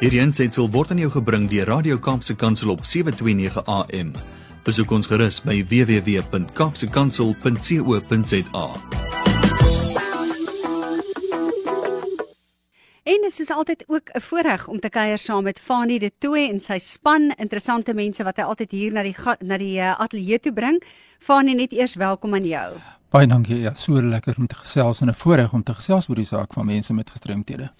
Hierdie aanseit word aan jou gebring deur Radio Kaapse Kansel op 7:29 AM. Besoek ons gerus by www.kapsekansel.co.za. En dit is altyd ook 'n voorreg om te kuier saam met Fanie de Tooy en sy span interessante mense wat hy altyd hier na die na die uh, ateljee toe bring. Fanie, net eers welkom aan jou. Baie dankie. Ja, so lekker om te gesels en 'n voorreg om te gesels oor die saak van mense met gestremthede.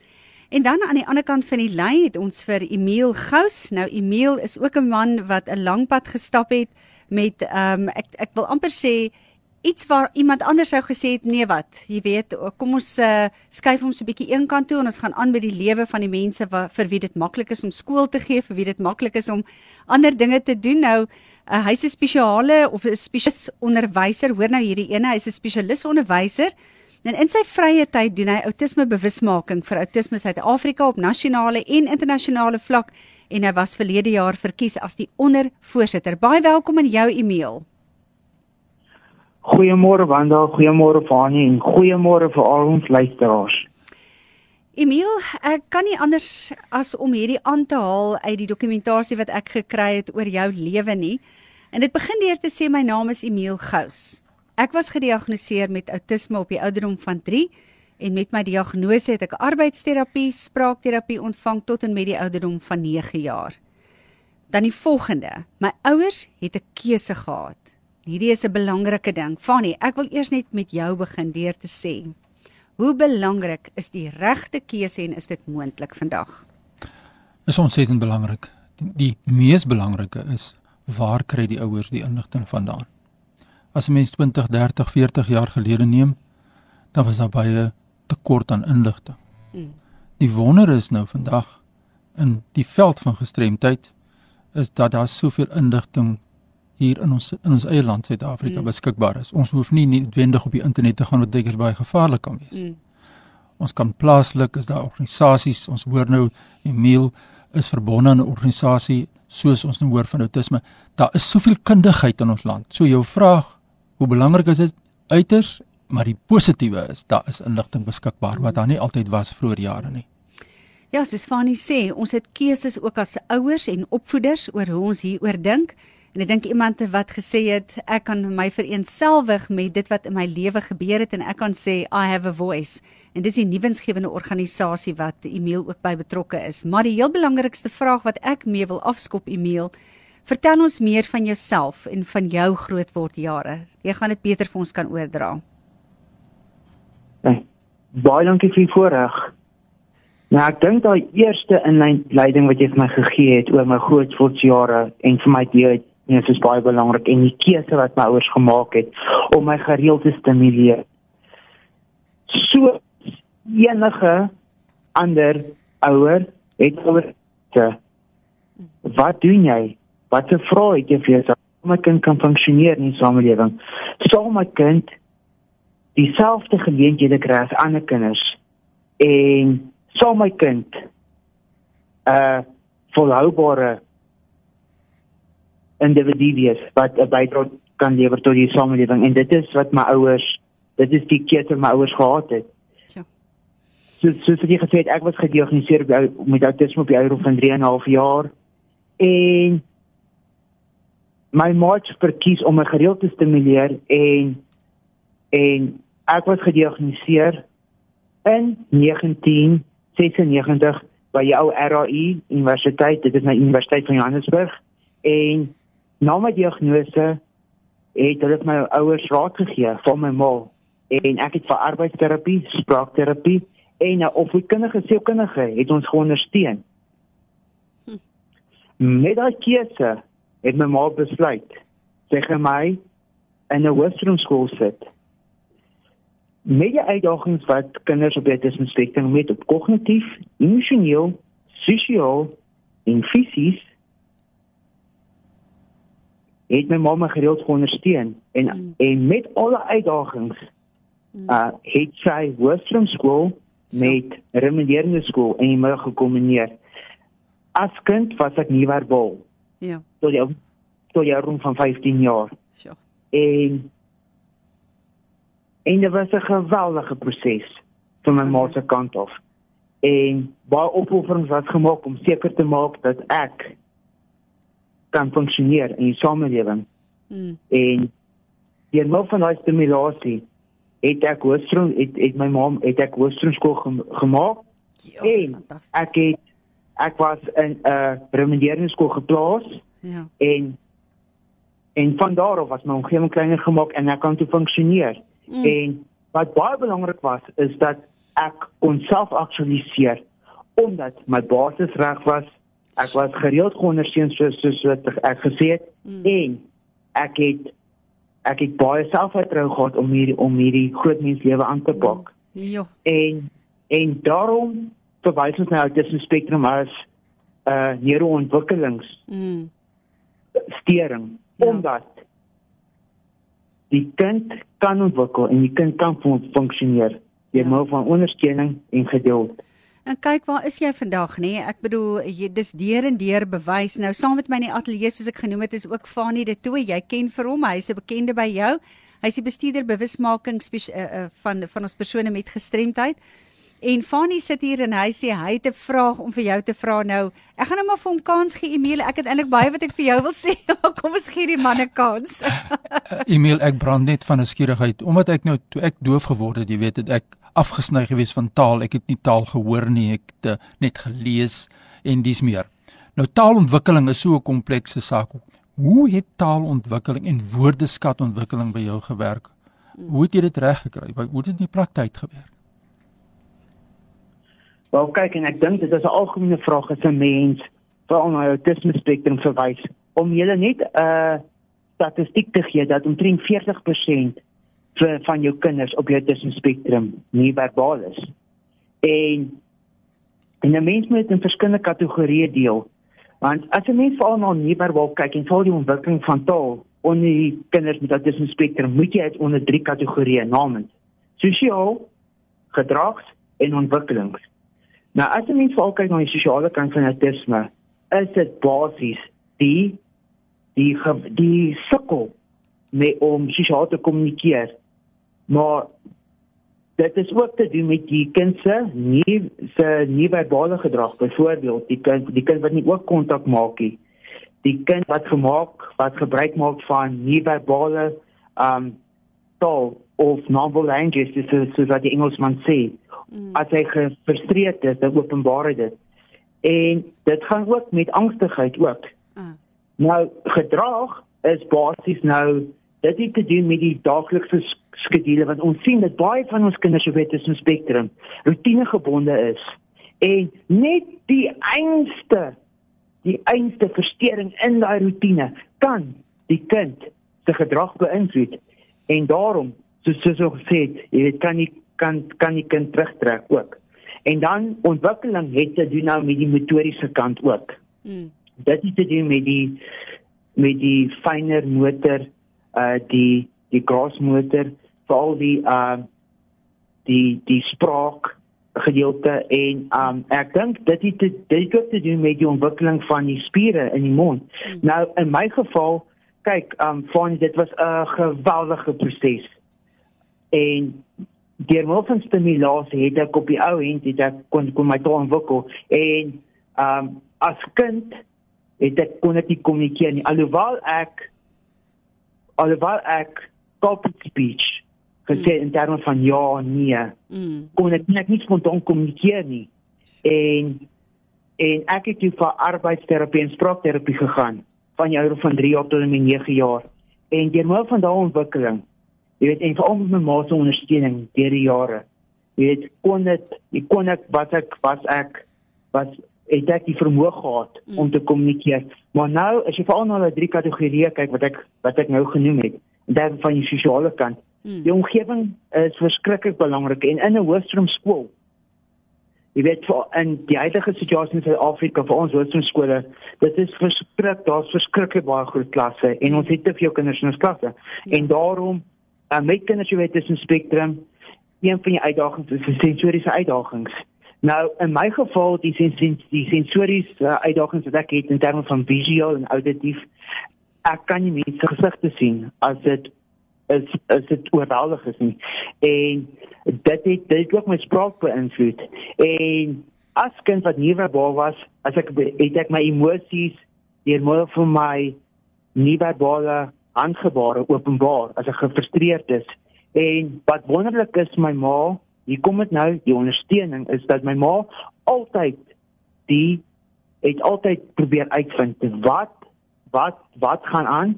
En dan aan die ander kant van die lyn het ons vir Emil Gous. Nou Emil is ook 'n man wat 'n lang pad gestap het met ehm um, ek ek wil amper sê iets waar iemand anders sou gesê het nee wat jy weet kom ons uh, skuif hom so 'n bietjie eenkant toe en ons gaan aan met die lewe van die mense wat vir wie dit maklik is om skool te gee vir wie dit maklik is om ander dinge te doen. Nou uh, hy's 'n spesiale of 'n spesialis onderwyser. Hoor nou hierdie ene hy's 'n spesialis onderwyser en in sy vrye tyd doen hy outisme bewusmaking vir outisme Suid-Afrika op nasionale en internasionale vlak en hy was verlede jaar verkies as die ondervoorsitter baie welkom aan jou Emil Goeiemôre Wanda, goeiemôre Fanie en goeiemôre vir al ons luisteraars. Emil, ek kan nie anders as om hierdie aan te haal uit die dokumentasie wat ek gekry het oor jou lewe nie. En dit begin deur te sê my naam is Emil Gous. Ek was gediagnoseer met outisme op die ouderdom van 3 en met my diagnose het ek arbeidsterapie, spraakterapie ontvang tot en met die ouderdom van 9 jaar. Dan die volgende, my ouers het 'n keuse gehad Hierdie is 'n belangrike ding. Fanny, ek wil eers net met jou begin deur te sê. Hoe belangrik is die regte keuse en is dit moontlik vandag? Is ontsettend belangrik. Die, die mees belangrike is waar kry die ouers die inligting vandaan? As 'n mens 20, 30, 40 jaar gelede neem, dan was daar baie tekort aan inligting. Hmm. Die wonder is nou vandag in die veld van gestremdheid is dat daar soveel inligting hier in ons in ons eie land Suid-Afrika mm. beskikbaar is. Ons hoef nie noodwendig op die internet te gaan wat dikers baie gevaarlik kan wees. Mm. Ons kan plaaslik is daar organisasies, ons hoor nou Emil is verbonde aan 'n organisasie soos ons nou hoor van outisme. Daar is soveel kundigheid in ons land. So jou vraag, hoe belangrik is dit uiters, maar die positiewe is daar is inligting beskikbaar wat daar nie altyd was vroeër jare nie. Ja, soos Fanny sê, ons het keuses ook as ouers en opvoeders oor hoe ons hieroor dink. En ek dink iemand wat gesê het ek kan my vereenselwig met dit wat in my lewe gebeur het en ek kan sê I have a voice. En dis 'n nuwensgewende organisasie wat Emil ook by betrokke is. Maar die heel belangrikste vraag wat ek mee wil afskop Emil, vertel ons meer van jouself en van jou grootword jare. Jy gaan dit beter vir ons kan oordra. Nee, baie dankie vir die voorreg. Nou ek dink daai eerste inleiding wat jy vir my gegee het oor my grootword jare en vir my dit is baie belangrik en die keuse wat my ouers gemaak het om my gereeld te stimuleer. So enige ander ouer het oor te Wat doen jy? Wat 'n vraag het jy vir jouself? My kind kan funksioneer in die samelewing? Sal my kind dieselfde geleenthede kry as ander kinders? En sal my kind 'n uh, volhoubare individu wees wat 'n bydrae kan lewer tot die samelewing en dit is wat my ouers dit is die keuse my ouers gehad het. Ja. So so so die gesê ek was gediagnoseer met autisme op die ouderdom van 3 en 'n half jaar en my maat verkies om my gereeld te stimuleer en en ek was gediagnoseer in 1996 by jou RAI Universiteit dit is my Universiteit van Johannesburg en na my diagnose het hulle my ouers raad gegee van my ma en ek het vir arbeidsterapie, spraakterapie en 'n opvoedkundige sielkundige het ons geondersteun. Hm. Met daai keuse het my ma besluit sy gaan my in 'n Western skool sit. Met die uitdagings wat kinders op autisme spektrum met op kognitief, emosioneel, sosiaal en fisies het my mamma gereeld geondersteun en mm. en met alle uitdagings mm. uh het sy Hoërskool skool met remediërende skool in die middag gekombineer. As kind was ek nie verbal. Ja. Tot jy tot jy rond van 15 jaar. Ja. En en dit was 'n geweldige proses van my ma se kant af. en baie opofferings was gemaak om seker te maak dat ek kan funksioneer in die samelewing. Mm. En deur middel van daai stimulasie het ek hoërskool het, het my ma het ek hoërskool gem, gemaak Ja, en fantasties. ek het ek was in 'n uh, remedieringsskool geplaas Ja. en en van daar af was my omgewing kleiner gemaak en ek kan toe funksioneer. Mm. En wat baie belangrik was is dat ek kon self aktualiseer omdat my basis reg was. Ek was gereeld geondersteun soos soos wat ek gesê het Mm. en ek het ek het baie selfvertroue gehad om hierdie om hierdie groot menslewe aan te pak. Ja. En en daarom verwys ons nou tussen spektrum as 'n uh, neuroontwikkelings Mm. Stering Ja. omdat die kind kan ontwikkel en die kind kan fun funksioneer deur Ja. middel van ondersteuning en geduld. En kyk waar is jy vandag nê? Nee? Ek bedoel jy dis deur en deur bewys. Nou saam met my in die ateljee soos ek genoem het is ook Fanie de Tooy. Jy ken vir hom. Hy's 'n bekende by jou. Hy's die bestuurder bewusmaking uh, uh, van van ons persone met gestremdheid. En Fanie sit hier en hy sê hy het 'n vraag om vir jou te vra nou. Ek gaan nou maar vir hom kans gee Emile. Ek het eintlik baie wat ek vir jou wil sê. Maar kom ons gee die man 'n kans. Uh, Emil, ek brand net van nuuskierigheid omdat ek nou toe ek doof geword het, jy weet, het ek afgesny gewees van taal. Ek het nie taal gehoor nie, ek het uh, net gelees en dis meer. Nou taalontwikkeling is so 'n komplekse saak. Hoe het taalontwikkeling en woordeskatontwikkeling by jou gewerk? Hoe het jy dit reg gekry? Hoe het dit in die praktyk gewerk? Wel kyk en ek dink dit is 'n algemene vraag as 'n mens veral na autisme spektrum verwys om julle net 'n uh, statistiek te gee dat omtrent 40% vir van jou kinders op jou autisme spektrum nie verbaal is. En en 'n mens moet dit in verskillende kategorieë deel. Want as 'n mens veral na nie verbaal kyk en veral die ontwikkeling van taal onder die kinders met autisme spektrum, moet jy dit onder drie kategorieë, naamlik sosiaal, gedrags en ontwikkelings. Nou as jy mens veral kyk na die sosiale kant van autisme, is dit basies die die die sukkel met om sosiaal te kommunikeer. Maar dit is ook te doen met die kind se nie se nie-verbale gedrag. Byvoorbeeld, die kind die kind wat nie ook kontak maak nie. Die kind wat gemaak wat gebruik maak van nie-verbale um taal of non-verbal language, dis soos, soos wat die Engelsman sê Mm. as hy gefrustreerd is, dan openbaar hy dit. En dit gaan ook met angstigheid ook. Ah. Nou gedrag is basies nou dit het te doen met die daaglikse sk- skedule want ons sien dat baie van ons kinders op autisme spektrum routinegebonde is en net die einste die einste verstoring in daai rotine kan die kind se gedrag beïnvloed en daarom soos soos ons gesê het jy weet kan nie kan kan die kind terugtrek ook en dan ontwikkeling het te doen nou met die motoriese kant ook Mm. dit het te doen met die met die fynere motor uh die die grasmotor veral die uh die die spraak gedeelte en um ek dink dit het te, dit het te doen met die ontwikkeling van die spiere in die mond. Hmm. Nou in my geval kyk um van dit was 'n geweldige proses. En deur middel van stimulasie het ek op die ou end het ek kon kon my taal ontwikkel en um as kind het ek kon ek nie kommunikeer nie. Alhoewel ek alhoewel ek copy speech gesê in terme van ja nee Mm. kon ek net nie spontaan kommunikeer nie. En en ek het toe vir arbeidsterapie en spraakterapie gegaan van jou van 3 jaar tot en met 9 jaar. En deur middel van daardie ontwikkeling jy weet en veral met my ma se ondersteuning deur die jare jy weet kon dit ek kon ek wat ek was ek was het ek die vermoë gehad Mm. om te kommunikeer maar nou as jy veral na die drie kategorieë kyk wat ek wat ek nou genoem het terme van die sosiale kant Mm. Die omgewing is verskriklik belangrik en in 'n hoërskool Jy weet vir in die huidige situasie in Suid-Afrika vir ons hoërskoolskole, dit is verskrik, daar's verskriklik baie groot klasse en ons het te veel kinders in ons klasse. Ja. En daarom uh, met kinders weet tussen spektrum, een van die uitdagings is die sensoriese uitdagings. Nou in my geval die sens die sensoriese uh, uitdagings wat ek het in terme van visueel en auditief, ek kan nie mense gesigte sien as dit is is dit oorweldig is nie. En dit het dit het ook my spraak beïnvloed. En as kind wat nie verbaal was, as ek het ek my emosies deur middel van my nie verbale aangebare openbaar as ek gefrustreerd is. En wat wonderlik is my ma, hier kom dit nou, die ondersteuning is dat my ma altyd die het altyd probeer uitvind wat wat wat gaan aan?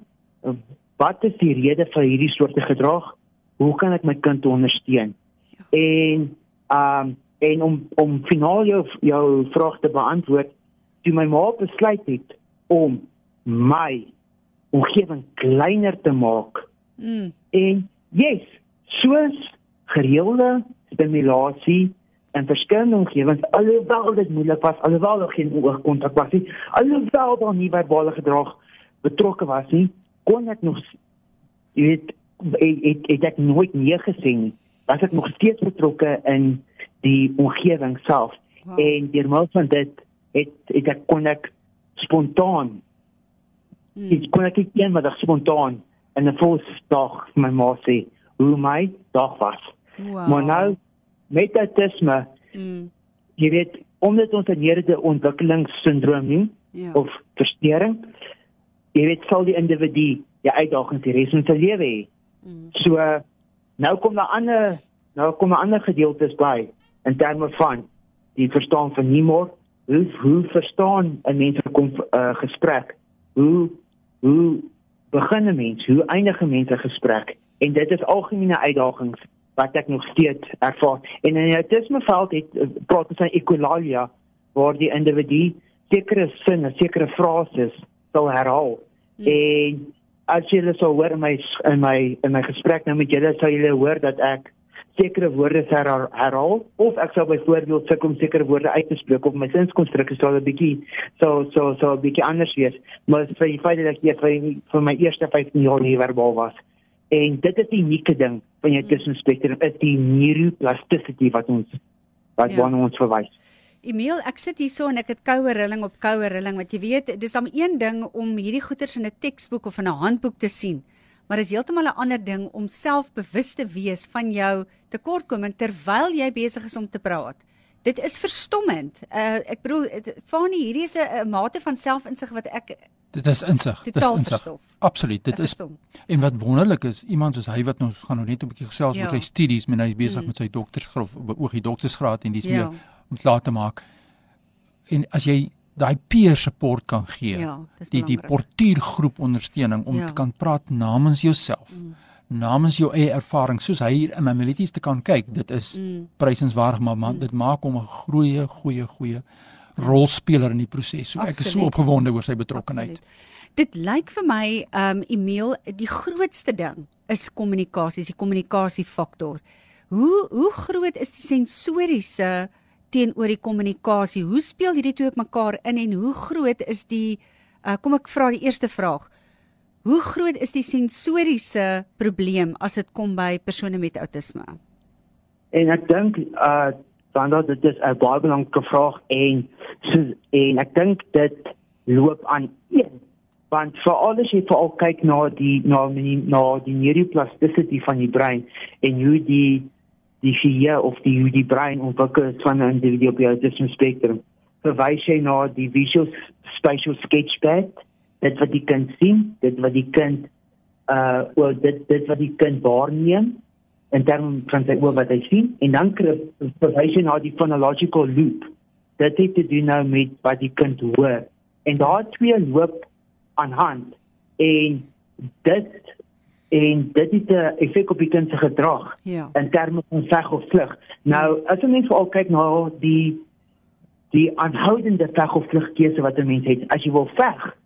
Wat is die rede vir hierdie soort gedrag? Hoe kan ek my kind ondersteun? Ja. En um en om om finaal jou jou vraag te beantwoord, toe my ma besluit het om my omgewing kleiner te maak. Mm. En yes, soos gereelde stimulasie en verskillende omgewings alhoewel dit moeilik was alhoewel daar geen oogkontak was nie alhoewel daar nie verbale gedrag betrokke was nie kon ek nog jy weet ek ek het nooit nee gesê nie was ek nog steeds betrokke in die omgewing self wow. en deur middel van dit het, het ek kon ek spontaan hmm. ek kon ek een wat spontaan en 'n volsdag my ma sê hoe my dag was wow. maar nou met autisme mm. jy weet omdat ons 'n neurale ontwikkelingssindroom nie ja. of verstoring jy weet sal die individu die uitdagings die res van sy lewe hê mm. so nou kom daar ander nou kom 'n ander gedeeltes by in terme van die verstaan van humor hoe hoe verstaan 'n mens 'n uh, gesprek hoe hoe begin 'n mens hoe eindig 'n mens 'n gesprek en dit is algemene uitdagings wat ek nog steeds ervaar. En in die autisme veld het eh, praat ons van ekolalia waar die individu sekere sinne, sekere frases sal herhaal. Hmm. En as jy dit sou hoor in my in my in my gesprek nou met julle sou julle hoor dat ek sekere woorde her, herhaal of ek sou byvoorbeeld sukkel om sekere woorde uit te spreek of my sinskonstruksie sou 'n bietjie so so so 'n bietjie anders wees. Maar vir die feit dat ek vir vir my eerste 15 jaar nie verbaal was. En dit is die unieke ding van jou tussenspektrum is die neuroplasticity wat ons wat ja. ons verwys. Emil, ek sit hierso en ek het koue rilling op koue rilling want jy weet, dis om een ding om hierdie goeters in 'n teksboek of in 'n handboek te sien. Maar is heeltemal 'n ander ding om selfbewus te wees van jou tekortkoming terwyl jy besig is om te praat. Dit is verstommend. Uh ek bedoel, Fanie, hierdie is 'n mate van selfinsig wat ek Dit is insig. Dit is insig. Absoluut. Dit is En wat wonderlik is, iemand soos hy wat ons gaan nou net 'n bietjie gesels ja. oor sy studies, men hy is besig mm. met sy doktersgraad, beoog die doktersgraad en dis ja. meer om klaar te maak. En as jy daai peer support kan gee, ja, die die portuïergroep ondersteuning om ja. te kan praat namens jouself. Mm. namens jou eie ervaring soos hy hier in my milities te kan kyk dit is mm. prysenswaardig maar man, mm. dit maak hom 'n goeie goeie goeie rolspeler in die proses. So Absoluut. ek is so opgewonde oor sy betrokkeheid. Dit lyk vir my um Emil, die grootste ding is kommunikasie, die kommunikasiefaktor. Hoe hoe groot is die sensoriese teenoor die kommunikasie? Hoe speel hierdie twee op mekaar in en hoe groot is die uh, kom ek vra die eerste vraag. Hoe groot is die sensoriese probleem as dit kom by persone met outisme? En ek dink uh want dit is 'n baie belangrike vraag en so, en ek dink dit loop aan een want vir alles jy veral kyk na die na die na die neuroplasticity van die brein en hoe die die geheue of die hoe die brein ontwikkel van 'n individu op die autisme spektrum verwys jy na die visual spatial sketchpad? Dit wat die kind sien dit wat die kind uh wel dit dit wat die kind waarneem in terme van sy oor wat hy sien. En dan verwys hy na die phonological loop. Dit het te doen nou met wat die kind hoor. En daar twee loop aan hand. En dit en dit het 'n effek op die kind se gedrag ja. in terme van veg of vlug nou as jy net veral kyk na die die aanhoudende veg of vlug keuse wat 'n mens het as jy wil veg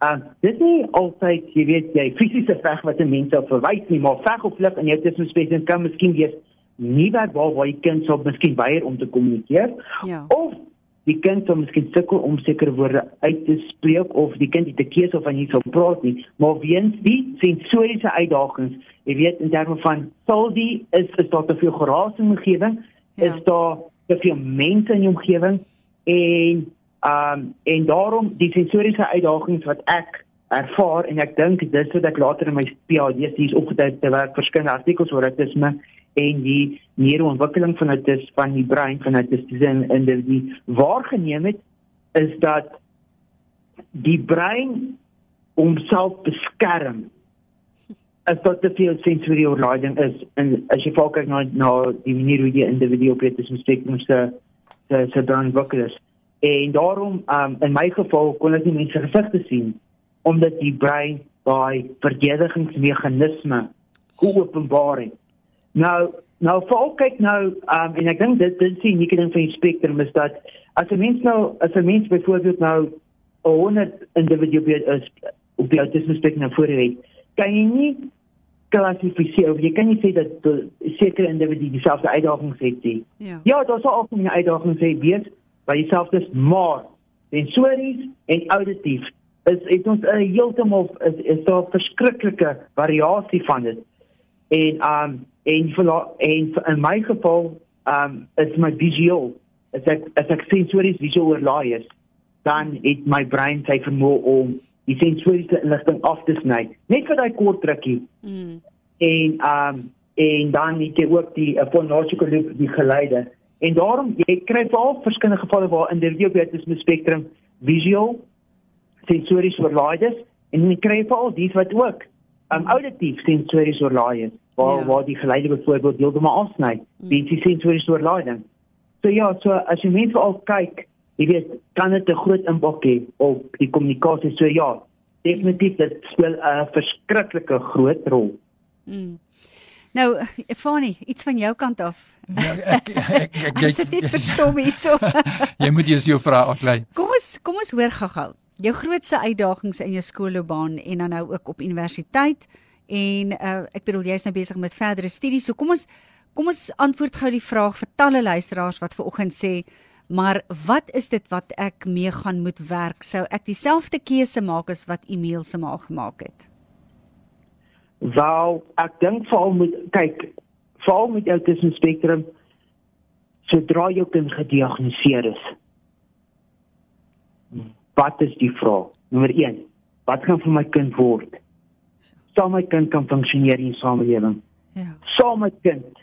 Um dis nie altyd, jy weet, jy fisiese veg wat 'n mens sou verwys nie, maar veg of vlug in jou tussenspesies kan miskien wees nie waar waar jy kind sou miskien weier om te kommunikeer. Ja. Of die kind sou miskien sukkel om sekere woorde uit te spreek of die kind het 'n keuse of hy nie sou praat nie, maar weens die sensoriese uitdagings, jy weet in terme van sal die is is daar te veel geraas in die omgewing, ja. is daar te veel mense in die omgewing en Um en daarom die sensoriese uitdagings wat ek ervaar en ek dink dis wat ek later in my PhD studies opgetel het werk verskillende artikels oor autisme en die neuroontwikkeling van autisme van die brein van autisme in in die, die waargeneem het is dat die brein homself beskerm as dit te veel sensory overloading is. En as jy kyk na na die manier hoe die individu op dit spektrum se se se dan vokalus en daarom um, in my geval kon ek nie mense gesigte sien omdat die brein by verdedigingsmeganisme openbaar het nou nou vir kyk nou um, en ek dink dit dit is die unieke ding van die spektrum is dat as 'n mens nou as 'n mens byvoorbeeld nou 100 individu is op die autisme spektrum voor het kan jy nie klassifiseer. Jy kan nie sê dat sekere individue dieselfde uitdagings het nie. Ja, ja daar sal ook 'n uitdaging sê wees by jouself dis maar sensories en auditief is het ons 'n heeltemal is, is daar verskriklike variasie van dit. En um en en in my geval um is my visueel as ek as ek sensories visueel oorlaai is dan het my brein sy vermoë om die sensoriese inligting af te sny net vir daai kort rukkie. Mm. en um en dan het jy ook die fonological loop die geleide. En daarom jy kry veral verskillende gevalle waar in die autisme spektrum visual sensories oorlaai is en jy kry veral dies wat ook um auditief sensories oorlaai is waar ja. waar die geleide byvoorbeeld heeltemal afsny. Mm. die sensories oorlaai so ja so as jy mense al kyk jy weet kan dit 'n groot impak hê op die kommunikasie. So ja definitief dit speel 'n verskriklike groot rol. Mm. nou Fani iets van jou kant af. Ja, ek ek ek ek sit net verstom hierso. Jy moet eers jou vrae aflei. Kom ons kom ons hoor gou-gou. Jou grootste uitdagings in jou skoolloopbaan en dan nou ook op universiteit en uh, ek bedoel jy's nou besig met verdere studies so kom ons kom ons antwoord gou die vraag vir talle luisteraars wat ver oggend sê Maar wat is dit wat ek mee gaan moet werk? Sou ek dieselfde keuse maak as wat Emil se ma gemaak het? Wel, ek dink veral moet kyk, veral met autisme spektrum sodra jy kind gediagnoseer is. Wat is die vraag? Nommer 1. Wat gaan vir my kind word? Sal my kind kan funksioneer in samelewing? Ja. Sal my kind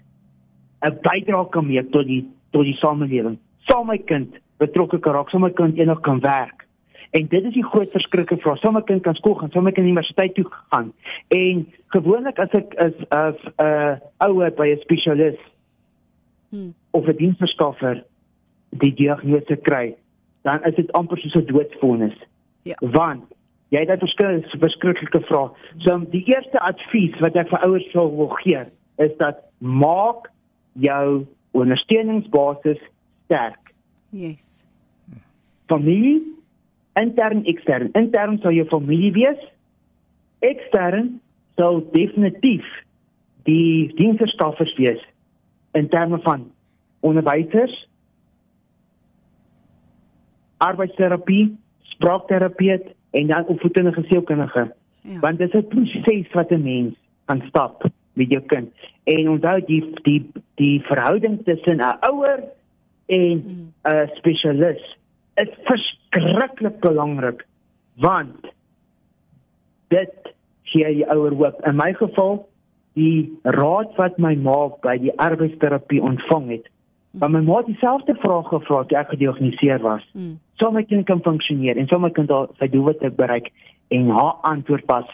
'n bydrae kan maak tot die tot die samelewing? sal my kind betrokke kan raak, sal my kind eendag kan werk. En dit is die groot verskrikke vir sal my kind kan skool gaan, my kind universiteit toe gaan. En gewoonlik as ek is as 'n uh, ouer by 'n spesialis hmm. of 'n diensverskaffer die diagnose kry, dan is dit amper soos 'n doodsvonnis. Ja. Want jy het 'n verskriklike verskriklike vraag. So die eerste advies wat ek vir ouers sou wil gee, is dat maak jou ondersteuningsbasis sterk. Yes. Familie intern ekstern. Intern sou jou familie wees. Ekstern sou definitief die diensverskaffers wees in terme van onderwysers, arbeidsterapie, spraakterapeut en dan opvoedende sielkundige. Ja. Want dit is 'n proses wat 'n mens kan stap met jou kind. En onthou die die die verhouding tussen 'n ouer en 'n mm. uh, spesialis is verskriklik belangrik want dit gee jy ouer hoop. In my geval die raad wat my ma by die arbeidsterapie ontvang het, want my ma het dieselfde vraag gevra toe ek gediagnoseer was. Mm. Sou my kind kan funksioneer en sou my kind al sy doelwitte bereik en haar antwoord was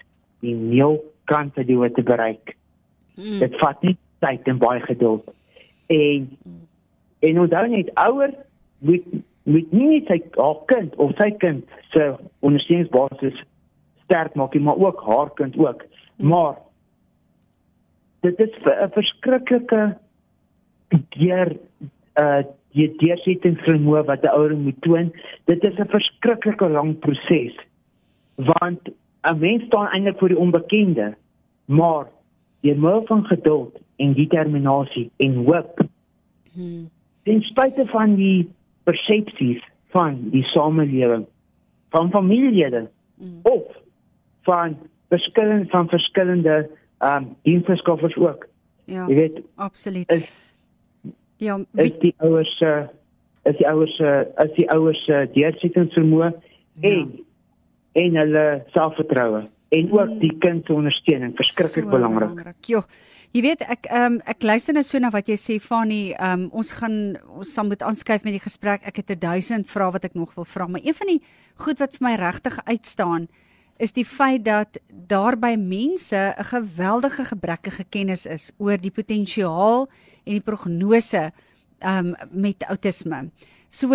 die nul kan sy doelwitte bereik. Mm. Dit vat nie tyd en baie geduld. En. En onthou net ouer moet moet nie net sy haar kind of sy kind se ondersteuningsbasis sterk maak nie, maar ook haar kind ook. Maar dit is 'n verskriklike deur uh die deursettingsvermoë wat 'n ouer moet toon. Dit is 'n verskriklike lang proses. Want 'n mens staan eintlik voor die onbekende, maar jy moet van geduld en determinasie en hoop. Hmm ten spyte van die persepsies van die samelewing van familielede mm. of van verskillende van verskillende ehm um, dienstverskaffers ook. Ja. Jy weet absoluut. Is, ja, is die ouers uh, is die ouers uh, is die ouers uh, deursettingsvermoë ja. en en hulle selfvertroue en ook die kind se ondersteuning verskriklik So belangrik. Jo. Jy weet ek ehm um, ek luister nou so na wat jy sê Fanie, ehm um, ons gaan ons sal moet aanskuif met die gesprek. Ek het 'n duisend vrae wat ek nog wil vra, maar een van die goed wat vir my regtig uitstaan is die feit dat daar by mense 'n geweldige gebrekkige kennis is oor die potensiaal en die prognose ehm um, met outisme. So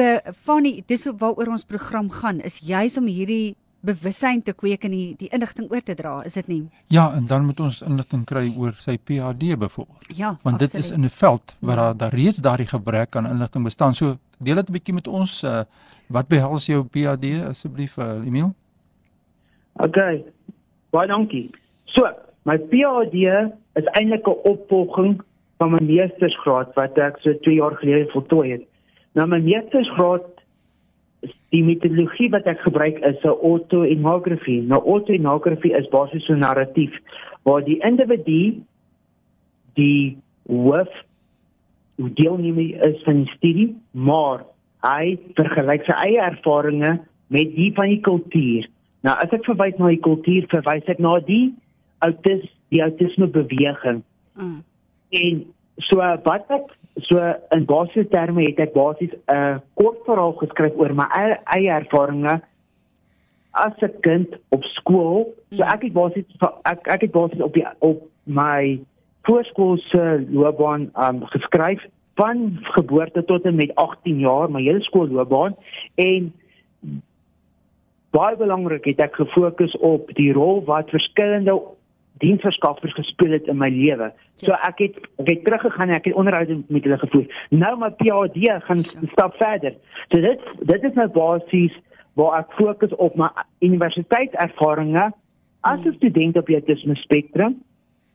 Fanie, dis waaroor ons program gaan, is juis om hierdie bewussyn te kweek en die, die inligting oor te dra, is dit nie? Ja, en dan moet ons inligting kry oor sy PhD byvoorbeeld. Ja, Want dit is in 'n veld waar daar, daar reeds daardie gebrek aan inligting bestaan. So deel dit 'n bietjie met ons uh, wat behels jou PhD asseblief uh, Emil? Okay. Baie dankie. So, my PhD is eintlik 'n opvolging van my meestersgraad wat ek so 2 jaar gelede voltooi het. Nou my meestersgraad die metodologie wat ek gebruik is 'n autoethnography. Nou autoethnography is basies so 'n narratief waar die individu die hoof deelnemer is van die studie, maar hy vergelyk sy eie ervarings met die van die kultuur. Nou as ek verwys na die kultuur, verwys ek na die autis die autisme beweging. Mm. En so wat ek so in basiese terme het ek basies 'n uh, kort verhaal geskryf oor my eie, eie ervarings as 'n kind op skool. So ek het basies ek ek het basies op die op my voorskoolse loopbaan um, geskryf van geboorte tot en met 18 jaar, my hele skoolloopbaan en baie belangrik het ek gefokus op die rol wat verskillende diensverskaffers gespeel het in my lewe. So ek het ek het teruggegaan en ek het onderhoude met hulle gevoer. Nou my PhD gaan 'n stap verder. So dit dit is nou basies waar ek fokus op my universiteitservarings as 'n student op die autisme spektrum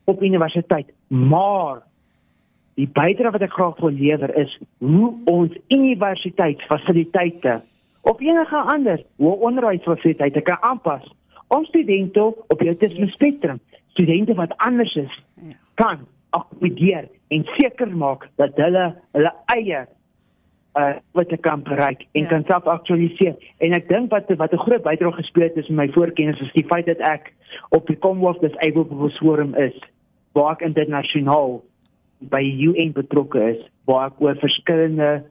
op universiteit. Maar die bydrae wat ek graag wil lewer is hoe ons universiteitsfasiliteite of enige ander hoe onderwysfasiliteite kan aanpas om studente op die autisme Yes. spektrum, studente wat anders is, Ja. kan akkommodeer en seker maak dat hulle hulle eie uh wat ek kan bereik en Ja. kan self aktualiseer. En ek dink wat wat 'n groot bydrae gespeel het is in my voorkennis is die feit dat ek op die Commonwealth Disabled People's Forum is, waar ek internasionaal by UN betrokke is, waar ek oor verskillende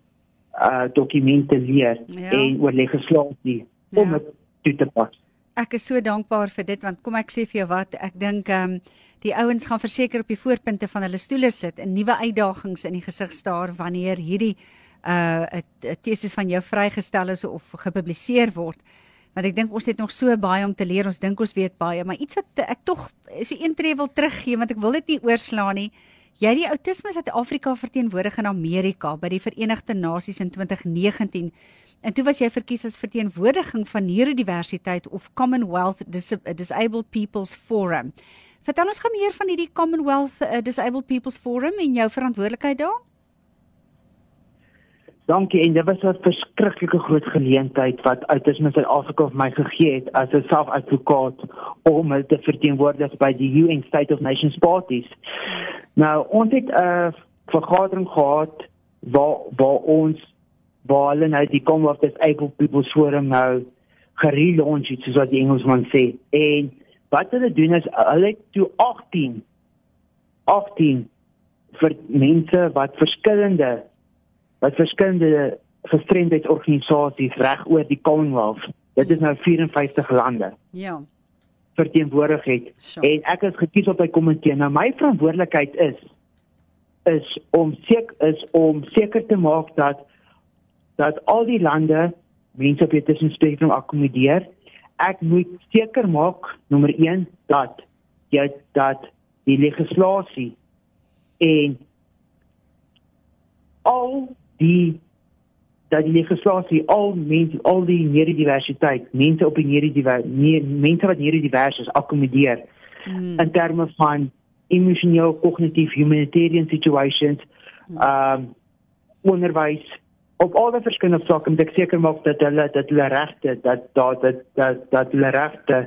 uh dokumente leer Ja. en oor legislasie om Ja. dit toe te pas. Ek is so dankbaar vir dit want kom ek sê vir jou wat, ek dink ehm um, die ouens gaan verseker op die voorpunte van hulle stoele sit en nuwe uitdagings in die gesig staar wanneer hierdie uh 'n teses van jou vrygestel is of gepubliseer word. Want ek dink ons het nog so baie om te leer. Ons dink ons weet baie, maar iets wat ek tog so een tree wil teruggee want ek wil dit nie oorslaan nie. Jy die Autisme Suid-Afrika verteenwoordig in Amerika by die Verenigde Nasies in 2019 En toe was jy verkies as verteenwoordiging van neurodiversiteit of Commonwealth Dis Disabled People's Forum. Vertel ons gou meer van hierdie Commonwealth uh, Disabled People's Forum en jou verantwoordelikheid daar. Dankie en dit was 'n verskriklike groot geleentheid wat Autisme Suid-Afrika vir my gegee het as 'n selfadvokaat om hulle te verteenwoordig by die UN State of Nations Parties. Nou, ons het 'n vergadering gehad waar waar ons waar hulle nou die Commonwealth Disabled People's Forum nou gerelaunch het soos wat die Engelsman sê. En wat hulle doen is hulle het toe 18 18 vir mense wat verskillende wat verskillende gestremdheidsorganisasies reg oor die Commonwealth. Dit is nou 54 lande Ja. verteenwoordig het. Sure. En ek is gekies op by komitee. Nou my verantwoordelikheid is is om seker is om seker te maak dat dat al die lande mense op die tussen spektrum akkommodeer. Ek moet seker maak nommer 1 dat jy dat die legislasie en al die dat die legislasie al mense al die neurodiversiteit, mense op die neurodiversiteit, mense wat neurodivers is akkommodeer Hmm. in terme van emosioneel, kognitief, humanitarian situations, um onderwys op al die verskillende vlakke moet ek seker maak dat hulle dat hulle regte dat dat dat dat, dat hulle regte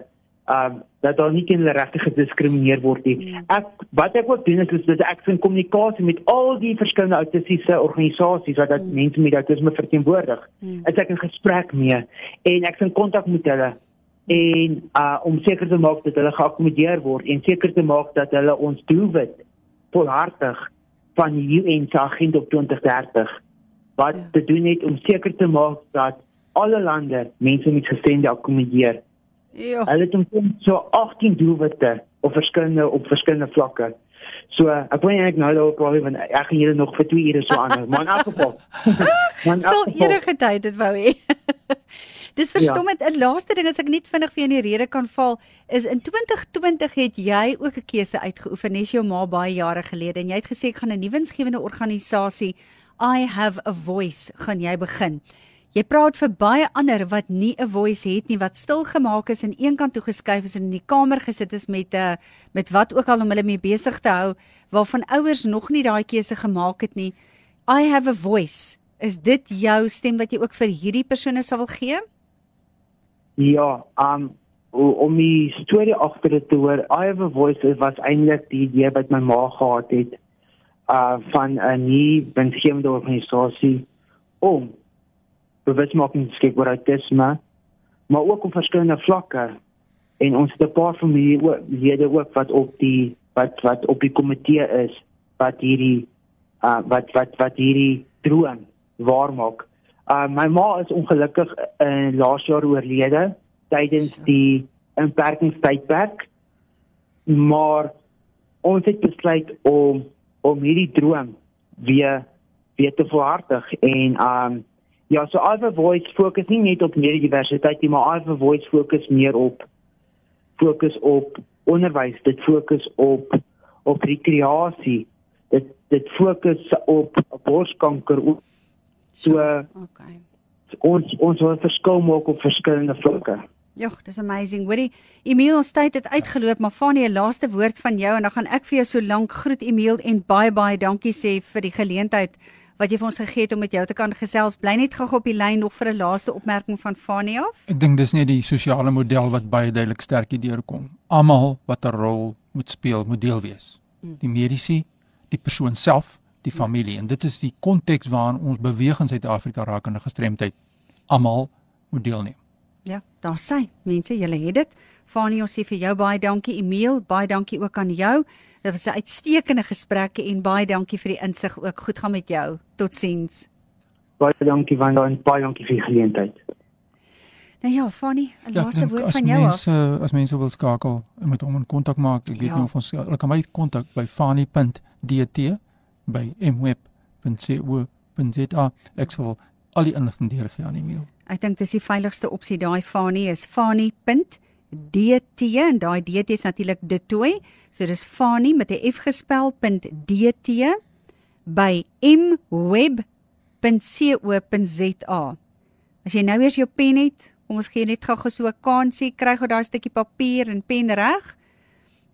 um dat daar nie teen hulle regte gediskrimineer word nie. Ek wat ek ook doen is, is dat ek in kommunikasie met al die verskillende autistiese organisasies wat dat mense met autisme verteenwoordig. Hmm. Is ek in gesprek mee en ek is in kontak met hulle en uh om seker te maak dat hulle geakkommodeer word en seker te maak dat hulle ons doelwit volhartig van die UN se agenda op 2030 wat te doen het om seker te maak dat alle lande mense met gestremdhede akkommodeer. Ja. Hulle het omtrent so 18 doelwitte op verskillende op verskillende vlakke. So ek wil net nou daarop praat want ek gaan julle nog vir 2 ure so aan. Maar in elk geval. Sal enige tyd dit wou hê. Dis verstommend. 'n ja. Laaste ding as ek net vinnig vir jou in die rede kan val, is in 2020 het jy ook 'n keuse uitgeoefen, nes jou ma baie jare gelede en jy het gesê ek gaan 'n nuwe winsgewende organisasie I have a voice gaan jy begin. Jy praat vir baie ander wat nie 'n voice het nie, wat stil gemaak is en eenkant toe geskuif is en in die kamer gesit is met 'n uh, eh, met wat ook al om hulle mee besig te hou, waarvan ouers nog nie daai keuse gemaak het nie. I have a voice. Is dit jou stem wat jy ook vir hierdie persone sal wil gee? Ja, um om die storie agter dit te hoor, I have a voice was eintlik die idee wat my ma gehad het uh van 'n nuwe winsgewende organisasie om bewusmaking te skep oor autisme, maar ook op verskillende vlakke. En ons het 'n paar familielede ook wat op die wat wat op die komitee is wat hierdie uh wat wat wat hierdie droom waar maak. Uh my ma is ongelukkig in uh, laas jaar oorlede tydens die inperkingstydperk. Maar ons het besluit om om hierdie droom weer weer te volhartig en um Ja, so Alpha Voice fokus nie net op neurodiversiteit nie, maar Alpha Voice fokus meer op fokus op onderwys, dit fokus op op rekreasie. Dit dit fokus op borskanker. So okay. Ons ons wil verskil maak op verskillende vlakke. Ja, dis amazing. Hoorie, Emil, ons tyd het uitgeloop, maar van die laaste woord van jou en dan gaan ek vir jou so lank groet Emil en baie baie dankie sê vir die geleentheid wat jy vir ons gegee het om met jou te kan gesels. Bly net gou op die lyn nog vir 'n laaste opmerking van Fanie af. Ek dink dis net die sosiale model wat baie duidelik sterk hier deurkom. Almal wat 'n rol moet speel, moet deel wees. Hmm. Die mediese, die persoon self, die hmm. familie en dit is die konteks waarin ons beweeg in Suid-Afrika rakende gestremdheid. Almal moet deelneem. Ja, daar sê mense, julle het dit. Fanie, ons sê vir jou baie dankie. Emil, baie dankie ook aan jou. Dit was 'n uitstekende gesprek en baie dankie vir die insig ook. Goed gaan met jou. Totsiens. Baie dankie Wanda en baie dankie vir die geleentheid. Nou ja, Fanny, 'n ja, laaste woord van jou mense, af. As mense wil skakel en met hom in kontak maak, ek weet ja. nie of ons hulle kan my kontak by fanny.dt by mweb.co.za. Ek sal al die inligting deurgee aan e-mail. Ek dink dis die veiligste opsie daai Fanny is fanny.dt DT en daai DT is natuurlik Detoy. So dis Fani met 'n F gespel .dt by mweb.co.za. As jy nou eers jou pen het, kom ons gee net gou-gou so 'n kansie, kry gou daai stukkie papier en pen reg.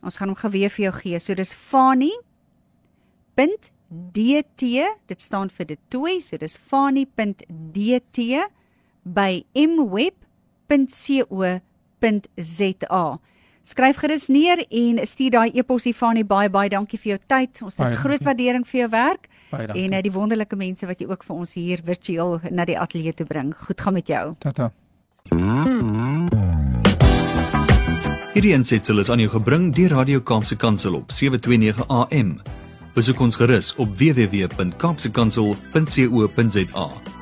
Ons gaan hom geweer vir jou gee. So dis Fani .dt, dit staan vir Detoy, so dis fani.dt by mweb.co.za. Skryf gerus neer en stuur daai e-posie van die baie baie dankie vir jou tyd. Ons het groot waardering vir jou werk en uh, die wonderlike mense wat jy ook vir ons hier virtueel na die ateljee toe bring. Goed gaan met jou. Tata. Hierdie ensitsel is aan jou gebring deur Radio Kaapse Kansel op 729 AM. Besoek ons gerus op www.kaapsekansel.co.za.